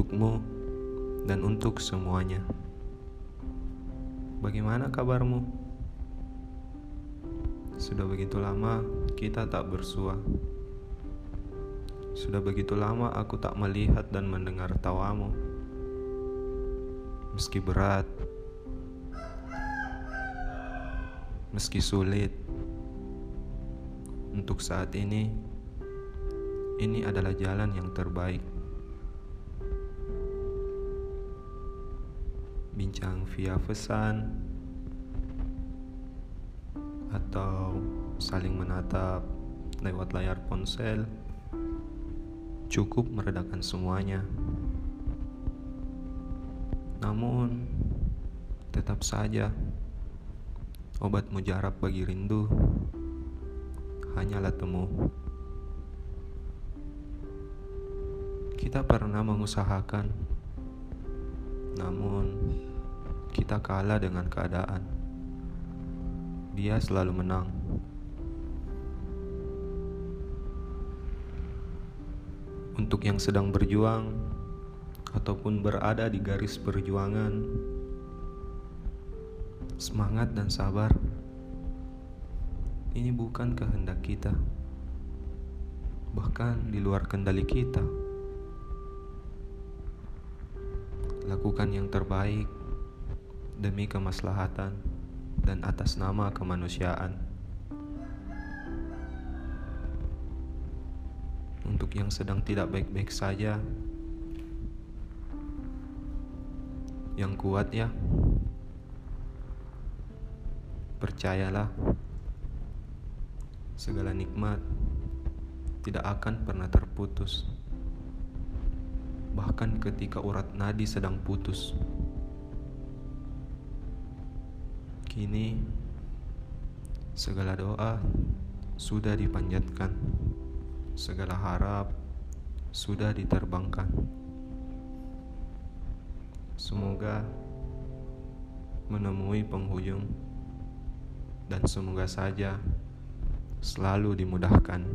untukmu dan untuk semuanya. Bagaimana kabarmu? Sudah begitu lama kita tak bersua. Sudah begitu lama aku tak melihat dan mendengar tawamu. Meski berat, meski sulit, untuk saat ini, ini adalah jalan yang terbaik. Bincang via pesan atau saling menatap lewat layar ponsel cukup meredakan semuanya. Namun, tetap saja obat mujarab bagi rindu hanyalah temu. Kita pernah mengusahakan, namun kita kalah dengan keadaan. Dia selalu menang. Untuk yang sedang berjuang ataupun berada di garis perjuangan, semangat dan sabar. Ini bukan kehendak kita, bahkan di luar kendali kita. Lakukan yang terbaik demi kemaslahatan dan atas nama kemanusiaan. Untuk yang sedang tidak baik-baik saja, yang kuat ya, percayalah, segala nikmat tidak akan pernah terputus, bahkan ketika urat nadi sedang putus. Kini segala doa sudah dipanjatkan, segala harap sudah diterbangkan. Semoga menemui penghujung dan semoga saja selalu dimudahkan.